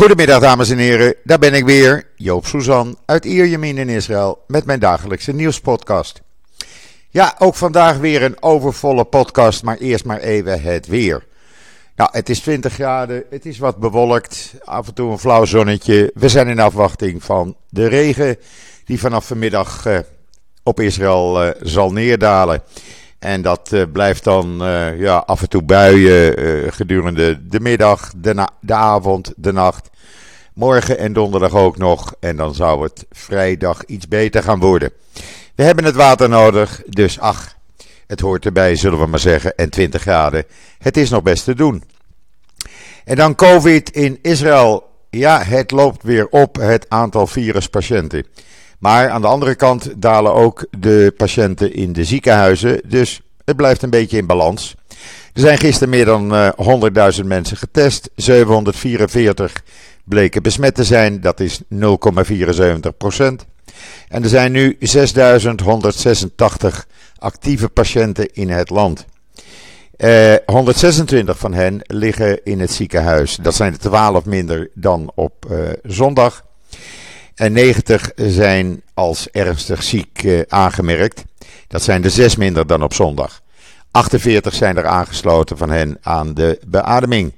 Goedemiddag dames en heren, daar ben ik weer, Joop Suzan uit Ierjemien in Israël met mijn dagelijkse nieuwspodcast. Ja, ook vandaag weer een overvolle podcast, maar eerst maar even het weer. Nou, het is 20 graden, het is wat bewolkt, af en toe een flauw zonnetje. We zijn in afwachting van de regen die vanaf vanmiddag uh, op Israël uh, zal neerdalen. En dat uh, blijft dan uh, ja, af en toe buien uh, gedurende de middag, de, de, avond, de nacht. Morgen en donderdag ook nog. En dan zou het vrijdag iets beter gaan worden. We hebben het water nodig, dus ach, het hoort erbij, zullen we maar zeggen. En 20 graden, het is nog best te doen. En dan COVID in Israël. Ja, het loopt weer op, het aantal viruspatiënten. Maar aan de andere kant dalen ook de patiënten in de ziekenhuizen. Dus het blijft een beetje in balans. Er zijn gisteren meer dan uh, 100.000 mensen getest. 744 bleken besmet te zijn. Dat is 0,74 procent. En er zijn nu 6.186 actieve patiënten in het land. Uh, 126 van hen liggen in het ziekenhuis. Dat zijn er 12 minder dan op uh, zondag. En 90 zijn als ernstig ziek uh, aangemerkt. Dat zijn er 6 minder dan op zondag. 48 zijn er aangesloten van hen aan de beademing.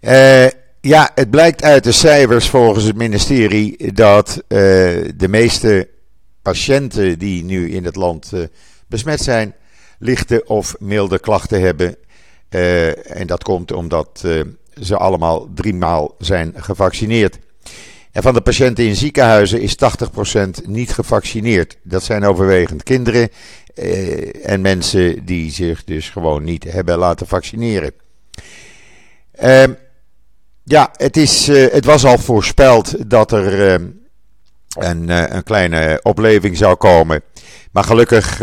Uh, ja, het blijkt uit de cijfers volgens het ministerie dat uh, de meeste patiënten die nu in het land besmet zijn, lichte of milde klachten hebben. en dat komt omdat ze allemaal driemaal zijn gevaccineerd. En van de patiënten in ziekenhuizen is 80% niet gevaccineerd. Dat zijn overwegend kinderen eh, en mensen die zich dus gewoon niet hebben laten vaccineren. Uh, ja, het, is, uh, het was al voorspeld dat er uh, een, een, kleine opleving zou komen. Maar gelukkig,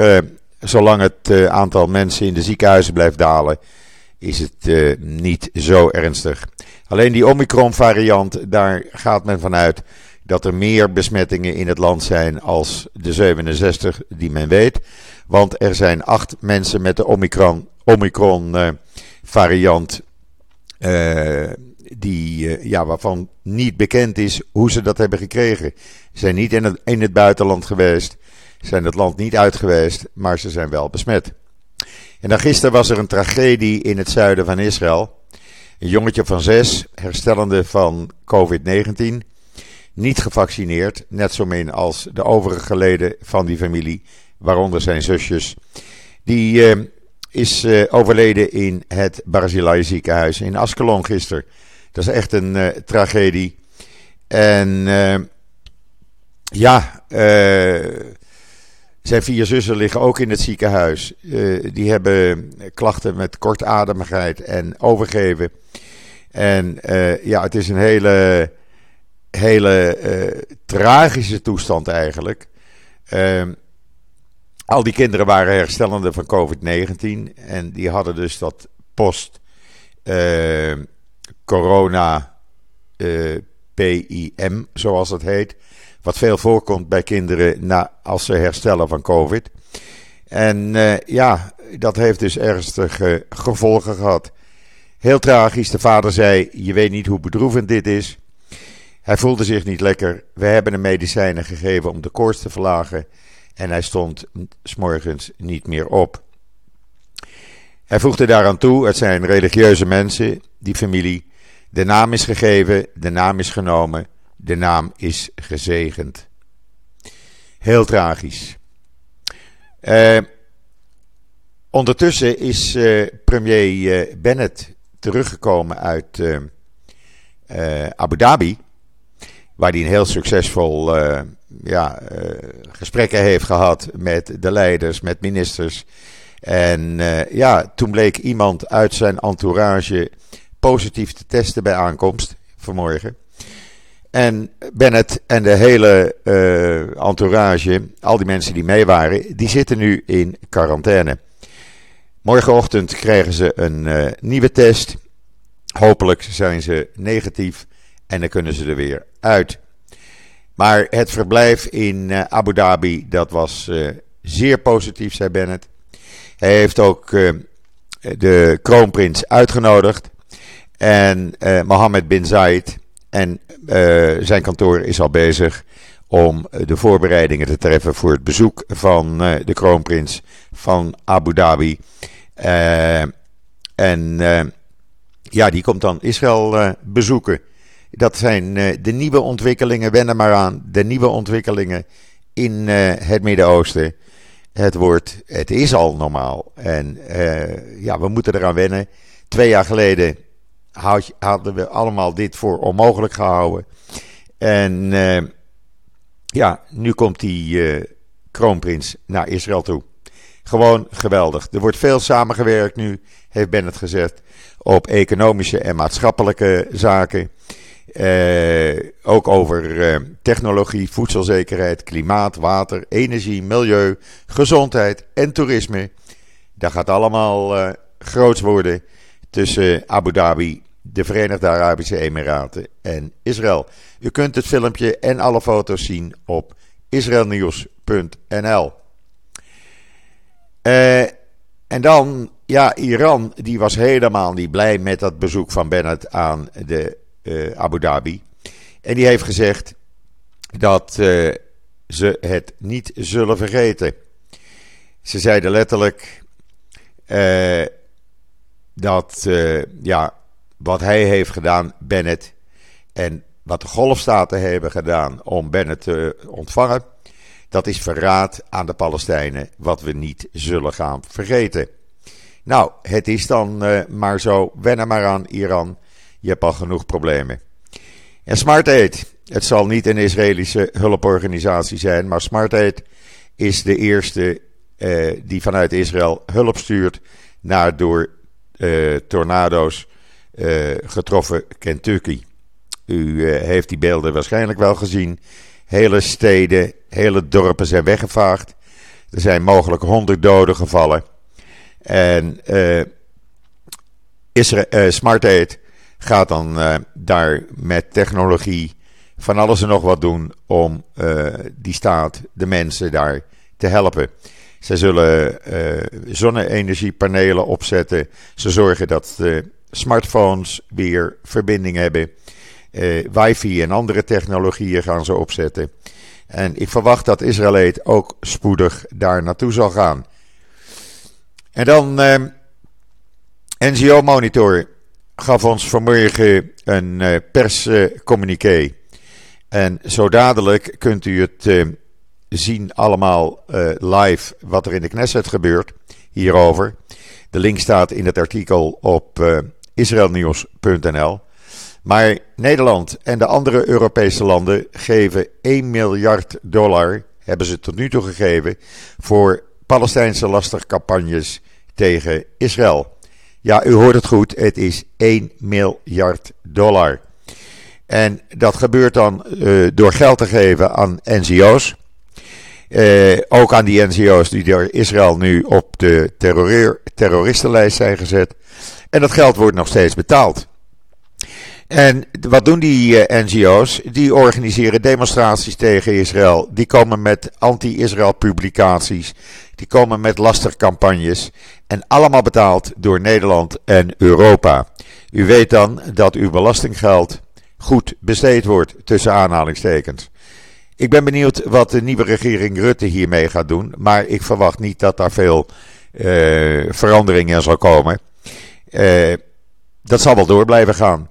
zolang het aantal mensen in de ziekenhuizen blijft dalen, is het niet zo ernstig. Alleen die Omicron-variant, daar gaat men vanuit dat er meer besmettingen in het land zijn als de 67 die men weet. Want er zijn acht mensen met de Omicron, Omicron uh, variant. Uh, die, uh, ja, waarvan niet bekend is hoe ze dat hebben gekregen. Ze zijn niet in het, in het buitenland geweest. Zijn het land niet uit geweest. Maar ze zijn wel besmet. En dan gisteren was er een tragedie in het zuiden van Israël. Een jongetje van zes, herstellende van COVID-19. Niet gevaccineerd, net zo min als de overige leden van die familie waaronder zijn zusjes. Die uh, is uh, overleden in het Barzilai ziekenhuis in Askelon gisteren. Dat is echt een uh, tragedie. En ja, zijn vier zussen liggen ook in het ziekenhuis. die hebben klachten met kortademigheid en overgeven. En ja, het is een hele, hele tragische toestand eigenlijk. Ehm, al die kinderen waren herstellende van COVID-19 en die hadden dus dat post-corona uh, PIM, zoals het heet. Wat veel voorkomt bij kinderen na, als ze herstellen van COVID. En ja, dat heeft dus ernstige gevolgen gehad. Heel tragisch, de vader zei: Je weet niet hoe bedroevend dit is. Hij voelde zich niet lekker. We hebben hem medicijnen gegeven om de koorts te verlagen. En hij stond s'morgens niet meer op. Hij voegde daaraan toe: het zijn religieuze mensen, die familie. De naam is gegeven, de naam is genomen, de naam is gezegend. Heel tragisch. Uh, ondertussen is uh, premier uh, Bennett teruggekomen uit Abu Dhabi, waar hij een heel succesvol ja, uh, gesprekken heeft gehad met de leiders, met ministers. En ja, toen bleek iemand uit zijn entourage positief te testen bij aankomst vanmorgen. En Bennett en de hele uh, entourage, al die mensen die mee waren, die zitten nu in quarantaine. Morgenochtend krijgen ze een nieuwe test. Hopelijk zijn ze negatief en dan kunnen ze er weer uit. Maar het verblijf in uh, Abu Dhabi, dat was uh, zeer positief, zei Bennett. Hij heeft ook de kroonprins uitgenodigd. En Mohammed bin Zayed en zijn kantoor is al bezig om de voorbereidingen te treffen voor het bezoek van de kroonprins van Abu Dhabi. en ja, die komt dan Israël bezoeken. Dat zijn de nieuwe ontwikkelingen, wen er maar aan. De nieuwe ontwikkelingen in het Midden-Oosten. Het wordt, het is al normaal. En ja, we moeten eraan wennen. Twee jaar geleden hadden we allemaal dit voor onmogelijk gehouden. En ja, nu komt die uh, kroonprins naar Israël toe. Gewoon geweldig. Er wordt veel samengewerkt nu, heeft Bennett gezegd, op economische en maatschappelijke zaken. Uh, ook over uh, technologie, voedselzekerheid, klimaat, water, energie, milieu, gezondheid en toerisme. Dat gaat allemaal groots worden tussen Abu Dhabi, de Verenigde Arabische Emiraten en Israël. U kunt het filmpje en alle foto's zien op israelnieuws.nl. en dan, ja, Iran, die was helemaal niet blij met dat bezoek van Bennett aan de uh, Abu Dhabi. En die heeft gezegd dat uh, ze het niet zullen vergeten. Ze zeiden letterlijk dat ja, wat hij heeft gedaan, Bennett, en wat de golfstaten hebben gedaan om Bennett te ontvangen, dat is verraad aan de Palestijnen, wat we niet zullen gaan vergeten. Nou, het is dan maar zo, wen maar aan Iran. Je hebt al genoeg problemen. En Smart Aid. Het zal niet een Israëlische hulporganisatie zijn, maar Smart Aid is de eerste eh, die vanuit Israël hulp stuurt naar door eh, tornado's eh, getroffen Kentucky. U eh, heeft die beelden waarschijnlijk wel gezien. Hele steden, hele dorpen zijn weggevaagd. Er zijn mogelijk honderd doden gevallen. En uh, Smart Aid gaat dan daar met technologie van alles en nog wat doen om die staat, de mensen daar te helpen. Ze zullen zonne-energiepanelen opzetten. Ze zorgen dat smartphones weer verbinding hebben. wifi en andere technologieën gaan ze opzetten. En ik verwacht dat Israël ook spoedig daar naartoe zal gaan. En dan NGO Monitor gaf ons vanmorgen een uh, perscommuniqué. en zo dadelijk kunt u het uh, zien allemaal uh, live wat er in de Knesset gebeurt hierover. De link staat in het artikel op israelnieuws.nl. Maar Nederland en de andere Europese landen geven 1 miljard dollar, hebben ze tot nu toe gegeven, voor Palestijnse lastigcampagnes tegen Israël. Ja, u hoort het goed. Het is 1 miljard dollar. En dat gebeurt dan uh, door geld te geven aan NGO's. Uh, ook aan die NGO's die door Israël nu op de terroristenlijst zijn gezet. En dat geld wordt nog steeds betaald. En wat doen die uh, NGO's? Die organiseren demonstraties tegen Israël. Die komen met anti-Israël publicaties. Die komen met lastigcampagnes. En allemaal betaald door Nederland en Europa. U weet dan dat uw belastinggeld goed besteed wordt, tussen aanhalingstekens. Ik ben benieuwd wat de nieuwe regering Rutte hiermee gaat doen. Maar ik verwacht niet dat daar veel uh, verandering in zal komen. Uh, dat zal wel door blijven gaan.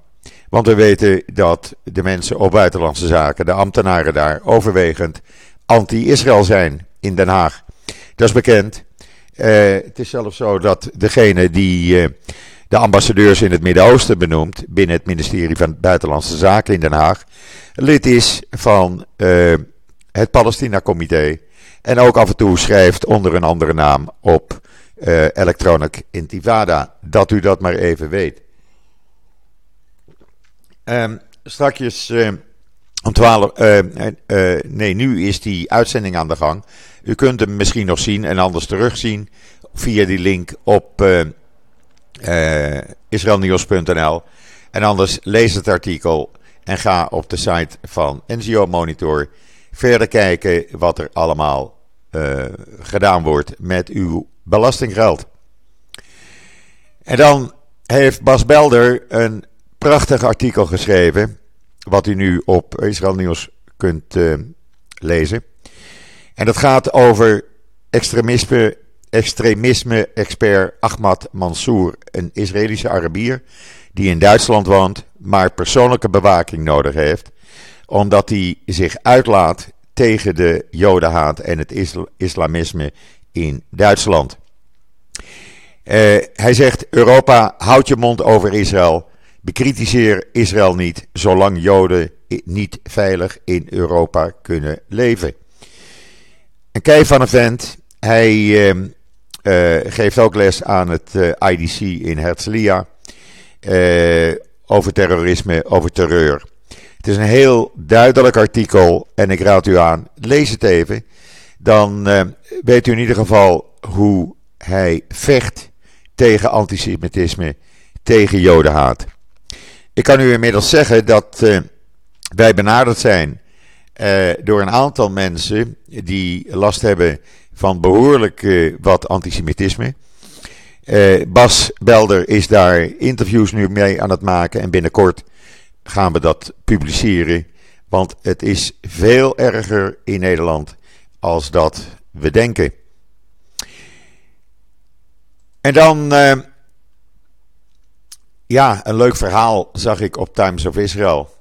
Want we weten dat de mensen op buitenlandse zaken, de ambtenaren daar, overwegend anti-Israël zijn in Den Haag. Dat is bekend. Uh, het is zelfs zo dat degene die uh, de ambassadeurs in het Midden-Oosten benoemt, binnen het ministerie van Buitenlandse Zaken in Den Haag, lid is van het Palestina-comité. En ook af en toe schrijft onder een andere naam op Electronic Intifada. Dat u dat maar even weet. Um, strakjes om 12. nee, nu is die uitzending aan de gang. U kunt hem misschien nog zien en anders terugzien via die link op uh, uh, israelnieuws.nl. En anders lees het artikel en ga op de site van NGO Monitor verder kijken wat er allemaal uh, gedaan wordt met uw belastinggeld. En dan heeft Bas Belder een prachtig artikel geschreven, wat u nu op Israël Nieuws kunt uh, lezen. En dat gaat over extremisme, extremisme-expert Ahmad Mansour, een Israëlische Arabier die in Duitsland woont, maar persoonlijke bewaking nodig heeft, omdat hij zich uitlaat tegen de Jodenhaat en het islamisme in Duitsland. Uh, hij zegt: Europa, houd je mond over Israël. Bekritiseer Israël niet, zolang Joden niet veilig in Europa kunnen leven. Een kei van een vent. Hij uh, uh, geeft ook les aan het IDC in Herzliya. over terrorisme, over terreur. Het is een heel duidelijk artikel en ik raad u aan, lees het even. Dan weet u in ieder geval hoe hij vecht tegen antisemitisme, tegen jodenhaat. Ik kan u inmiddels zeggen dat uh, wij benaderd zijn uh, door een aantal mensen die last hebben van behoorlijk uh, wat antisemitisme. Bas Belder is daar interviews nu mee aan het maken en binnenkort gaan we dat publiceren. Want het is veel erger in Nederland als dat we denken. En dan, uh, ja, een leuk verhaal zag ik op Times of Israel.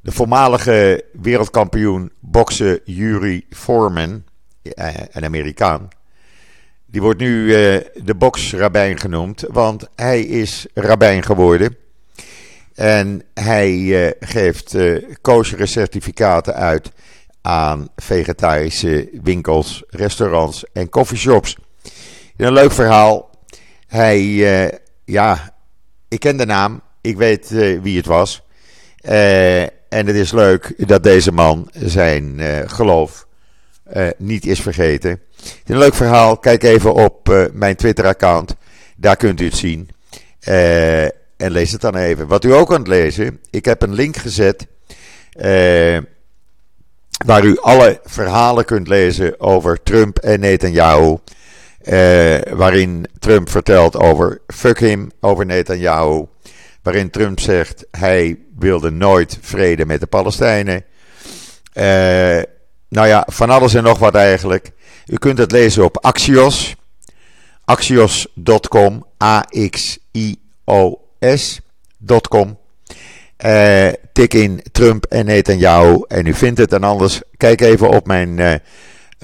De voormalige wereldkampioen boksen Yuri Foreman, uh, een Amerikaan, die wordt nu uh, de boksrabijn genoemd, want hij is rabijn geworden. En hij geeft kosheren certificaten uit aan vegetarische winkels, restaurants en coffeeshops. Een leuk verhaal. Hij, uh, ja, ik ken de naam, ik weet uh, wie het was. Uh, en het is leuk dat deze man zijn geloof niet is vergeten. Het is een leuk verhaal. Kijk even op mijn Twitter-account. Daar kunt u het zien. en lees het dan even. Wat u ook kunt lezen, ik heb een link gezet. waar u alle verhalen kunt lezen over Trump en Netanyahu. Uh, waarin Trump vertelt over fuck him, over Netanyahu. Waarin Trump zegt hij wilde nooit vrede met de Palestijnen. Uh, nou ja, van alles en nog wat eigenlijk. U kunt het lezen op Axios. Axios.com. A-X-I-O-S.com. Uh, tik in Trump en Netanyahu en u vindt het. En anders kijk even op mijn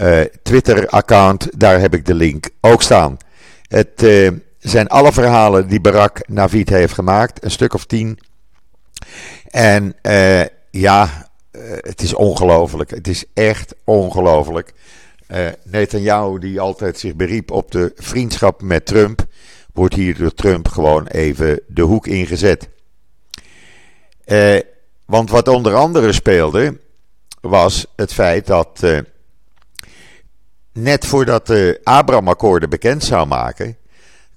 uh, Twitter-account. Daar heb ik de link ook staan. Het uh, zijn alle verhalen die Barak Navid heeft gemaakt, een stuk of tien. En uh, ja, het is ongelooflijk. Het is echt ongelooflijk. Netanyahu, die altijd zich beriep op de vriendschap met Trump, wordt hier door Trump gewoon even de hoek ingezet. want wat onder andere speelde, was het feit dat net voordat de Abraham-akkoorden bekend zou maken,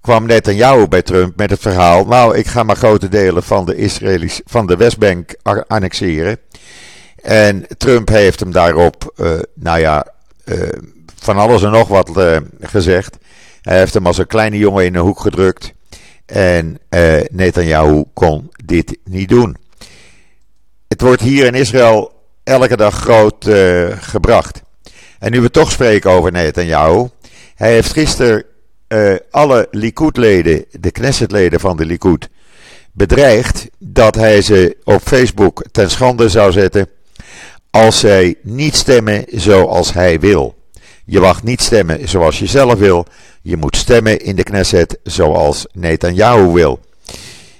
kwam Netanyahu bij Trump met het verhaal: Nou, ik ga maar grote delen van de, Israëli's, van de Westbank annexeren. En Trump heeft hem daarop, uh, nou ja, uh, van alles en nog wat uh, gezegd. Hij heeft hem als een kleine jongen in een hoek gedrukt. En Netanyahu kon dit niet doen. Het wordt hier in Israël elke dag groot gebracht. En nu we toch spreken over Netanyahu. Hij heeft gisteren uh, alle Likud-leden, de Knesset-leden van de Likud, bedreigd dat hij ze op Facebook ten schande zou zetten als zij niet stemmen zoals hij wil. Je mag niet stemmen zoals je zelf wil. Je moet stemmen in de Knesset zoals Netanyahu wil.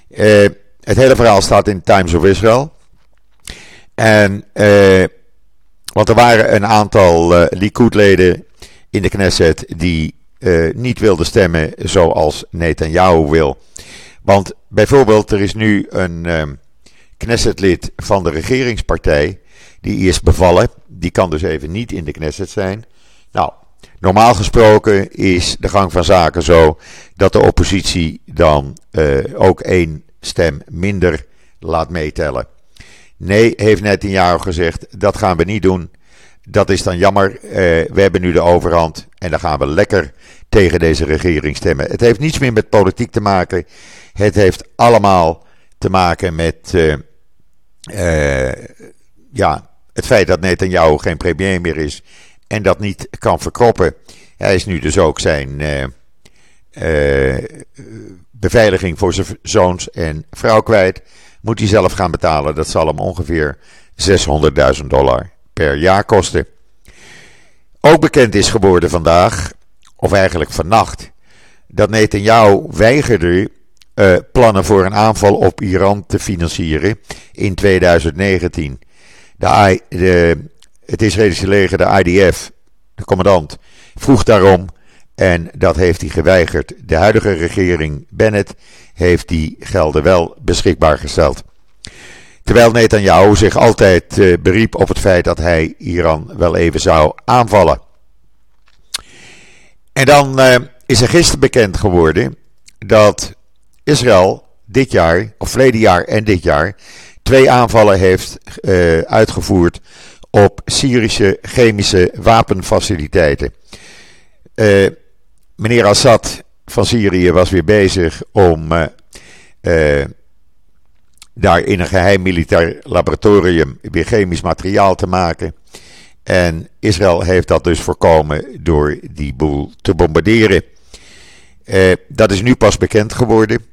Uh, het hele verhaal staat in Times of Israel. En uh, want er waren een aantal uh, Likud-leden in de Knesset die uh, niet wilden stemmen zoals Netanyahu wil. Want bijvoorbeeld, er is nu een um, Knesset-lid van de regeringspartij. Die is bevallen. Die kan dus even niet in de Knesset zijn. Nou, normaal gesproken is de gang van zaken zo dat de oppositie dan uh, ook één stem minder laat meetellen. Nee, heeft Netanyahu gezegd, dat gaan we niet doen. Dat is dan jammer. Uh, we hebben nu de overhand en dan gaan we lekker tegen deze regering stemmen. Het heeft niets meer met politiek te maken. Het heeft allemaal te maken met ja, het feit dat Netanyahu geen premier meer is en dat niet kan verkroppen. Hij is nu dus ook zijn beveiliging voor zijn zoons en vrouw kwijt. Moet hij zelf gaan betalen. Dat zal hem ongeveer 600.000 dollar per jaar kosten. Ook bekend is geworden vandaag, of eigenlijk vannacht, dat Netanyahu weigerde uh, plannen voor een aanval op Iran te financieren in 2019. De, de, het Israëlische leger, de IDF, de commandant, vroeg daarom en dat heeft hij geweigerd. De huidige regering Bennett heeft die gelden wel beschikbaar gesteld. Terwijl Netanyahu zich altijd uh, beriep op het feit dat hij Iran wel even zou aanvallen. En dan uh, is er gisteren bekend geworden dat Israël dit jaar, of verleden jaar en dit jaar, twee aanvallen heeft uh, uitgevoerd op Syrische chemische wapenfaciliteiten. Meneer Assad van Syrië was weer bezig om uh, uh, daar in een geheim militair laboratorium weer chemisch materiaal te maken. En Israël heeft dat dus voorkomen door die boel te bombarderen. Uh, dat is nu pas bekend geworden.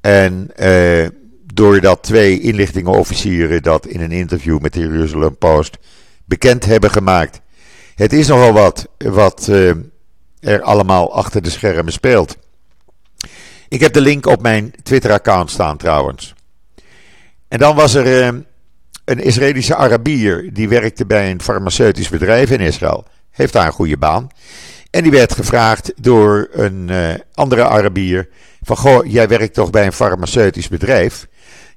En doordat twee inlichtingenofficieren dat in een interview met de Jerusalem Post bekend hebben gemaakt. Het is nogal wat wat er allemaal achter de schermen speelt. Ik heb de link op mijn Twitter-account staan trouwens. En dan was er uh, een Israëlische Arabier die werkte bij een farmaceutisch bedrijf in Israël. Heeft daar een goede baan. En die werd gevraagd door een uh, andere Arabier: van goh, jij werkt toch bij een farmaceutisch bedrijf?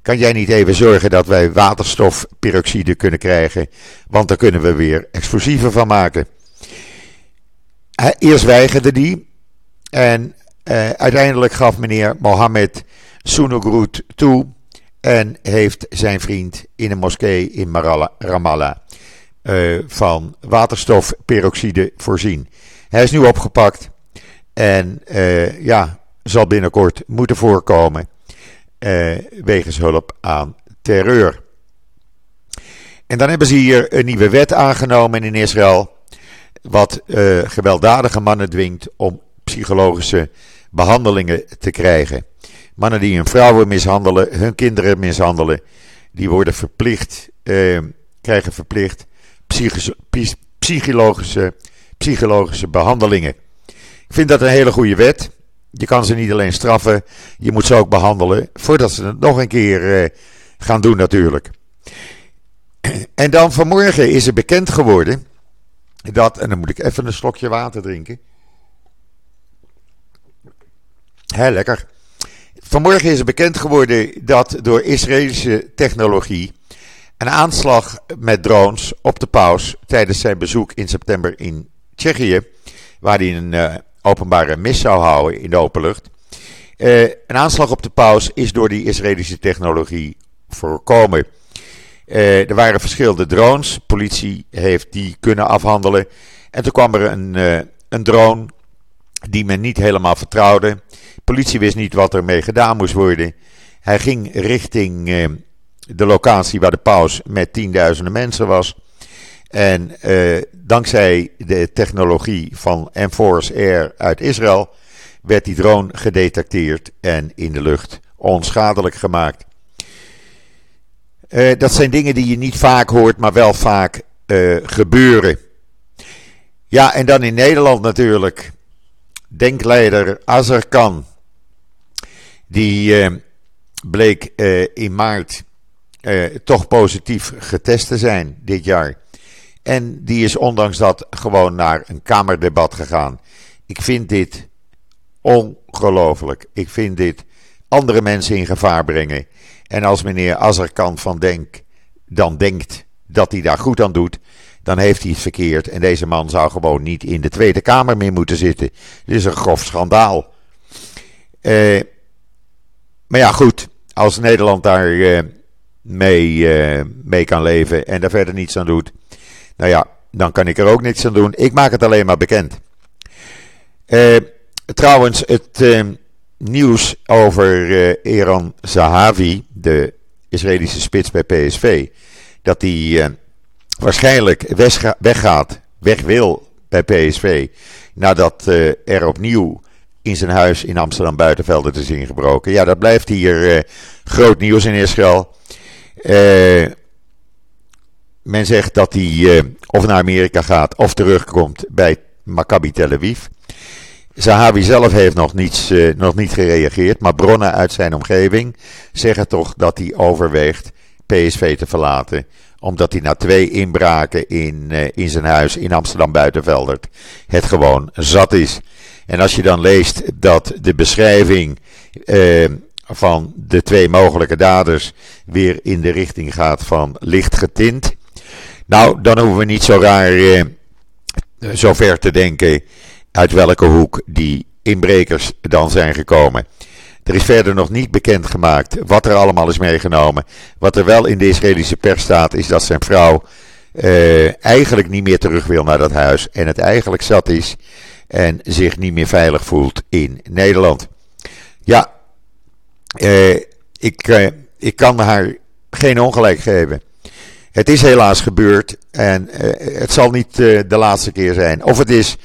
Kan jij niet even zorgen dat wij waterstofperoxide kunnen krijgen? Want daar kunnen we weer explosieven van maken. Eerst weigerde die. En uh, uiteindelijk gaf meneer Mohammed Sunogrut toe. En heeft zijn vriend in een moskee in Ramallah uh, van waterstofperoxide voorzien. Hij is nu opgepakt. En uh, ja, zal binnenkort moeten voorkomen. wegens hulp aan terreur. En dan hebben ze hier een nieuwe wet aangenomen in Israël wat uh, gewelddadige mannen dwingt om psychologische behandelingen te krijgen. Mannen die hun vrouwen mishandelen, hun kinderen mishandelen, die worden verplicht, uh, krijgen verplicht psychologische, psychologische behandelingen. Ik vind dat een hele goede wet. Je kan ze niet alleen straffen, je moet ze ook behandelen voordat ze het nog een keer uh, gaan doen natuurlijk. En dan vanmorgen is er bekend geworden dat, en dan moet ik even een slokje water drinken. Hé, lekker. Vanmorgen is bekend geworden dat door Israëlische technologie een aanslag met drones op de paus tijdens zijn bezoek in september in Tsjechië, waar hij een uh, openbare mis zou houden in de openlucht. Uh, een aanslag op de paus is door die Israëlische technologie voorkomen. Uh, er waren verschillende drones. Politie heeft die kunnen afhandelen. En toen kwam er een, uh, een drone die men niet helemaal vertrouwde. Politie wist niet wat ermee gedaan moest worden. Hij ging richting uh, de locatie waar de paus met tienduizenden mensen was. En dankzij de technologie van Enforce Air uit Israël werd die drone gedetecteerd en in de lucht onschadelijk gemaakt. Uh, dat zijn dingen die je niet vaak hoort, maar wel vaak uh, gebeuren. Ja, en dan in Nederland natuurlijk. Denkleider Azarkan. Die uh, bleek in maart toch positief getest te zijn dit jaar. En die is ondanks dat gewoon naar een kamerdebat gegaan. Ik vind dit ongelooflijk. Ik vind dit andere mensen in gevaar brengen. En als meneer Azarkan van Denk dan denkt dat hij daar goed aan doet, dan heeft hij het verkeerd. En deze man zou gewoon niet in de Tweede Kamer meer moeten zitten. Dit is een grof schandaal. Uh, maar ja, goed. Als Nederland daar uh, mee, uh, mee kan leven en daar verder niets aan doet. Nou ja, dan kan ik er ook niets aan doen. Ik maak het alleen maar bekend. trouwens, het nieuws over Eran Zahavi, de Israëlische spits bij PSV, dat hij waarschijnlijk weggaat, weg wil bij PSV, nadat er opnieuw in zijn huis in Amsterdam Buitenvelden is ingebroken. Ja, dat blijft hier groot nieuws in Israël. men zegt dat hij of naar Amerika gaat of terugkomt bij Maccabi Tel Aviv. Zahavi zelf heeft nog, niets, uh, nog niet gereageerd, maar bronnen uit zijn omgeving zeggen toch dat hij overweegt PSV te verlaten. Omdat hij na twee inbraken in, uh, in zijn huis in Amsterdam Buitenveldert het gewoon zat is. En als je dan leest dat de beschrijving uh, van de twee mogelijke daders weer in de richting gaat van licht getint. Nou, dan hoeven we niet zo raar zo ver te denken uit welke hoek die inbrekers dan zijn gekomen. Er is verder nog niet bekendgemaakt wat er allemaal is meegenomen. Wat er wel in de Israëlische pers staat, is dat zijn vrouw uh, eigenlijk niet meer terug wil naar dat huis. En het eigenlijk zat is en zich niet meer veilig voelt in Nederland. Ja, uh, ik, uh, ik kan haar geen ongelijk geven. Het is helaas gebeurd en het zal niet de laatste keer zijn. Of het is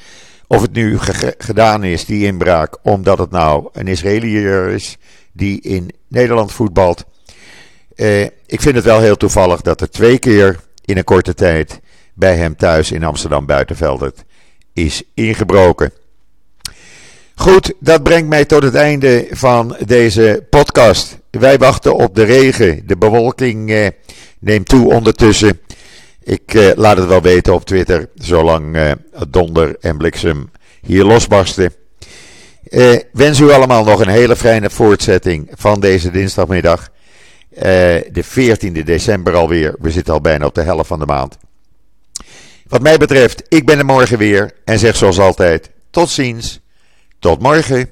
of het nu gedaan is, die inbraak, omdat het nou een Israëliër is die in Nederland voetbalt. Eh, ik vind het wel heel toevallig dat er twee keer in een korte tijd bij hem thuis in Amsterdam Buitenveldert is ingebroken. Goed, dat brengt mij tot het einde van deze podcast. Wij wachten op de regen. De bewolking eh, neemt toe ondertussen. Ik uh, laat het wel weten op Twitter, zolang uh, donder en bliksem hier losbarsten. Uh, wens u allemaal nog een hele fijne voortzetting van deze dinsdagmiddag. de 14e december alweer. We zitten al bijna op de helft van de maand. Wat mij betreft, ik ben er morgen weer en zeg zoals altijd: tot ziens, tot morgen.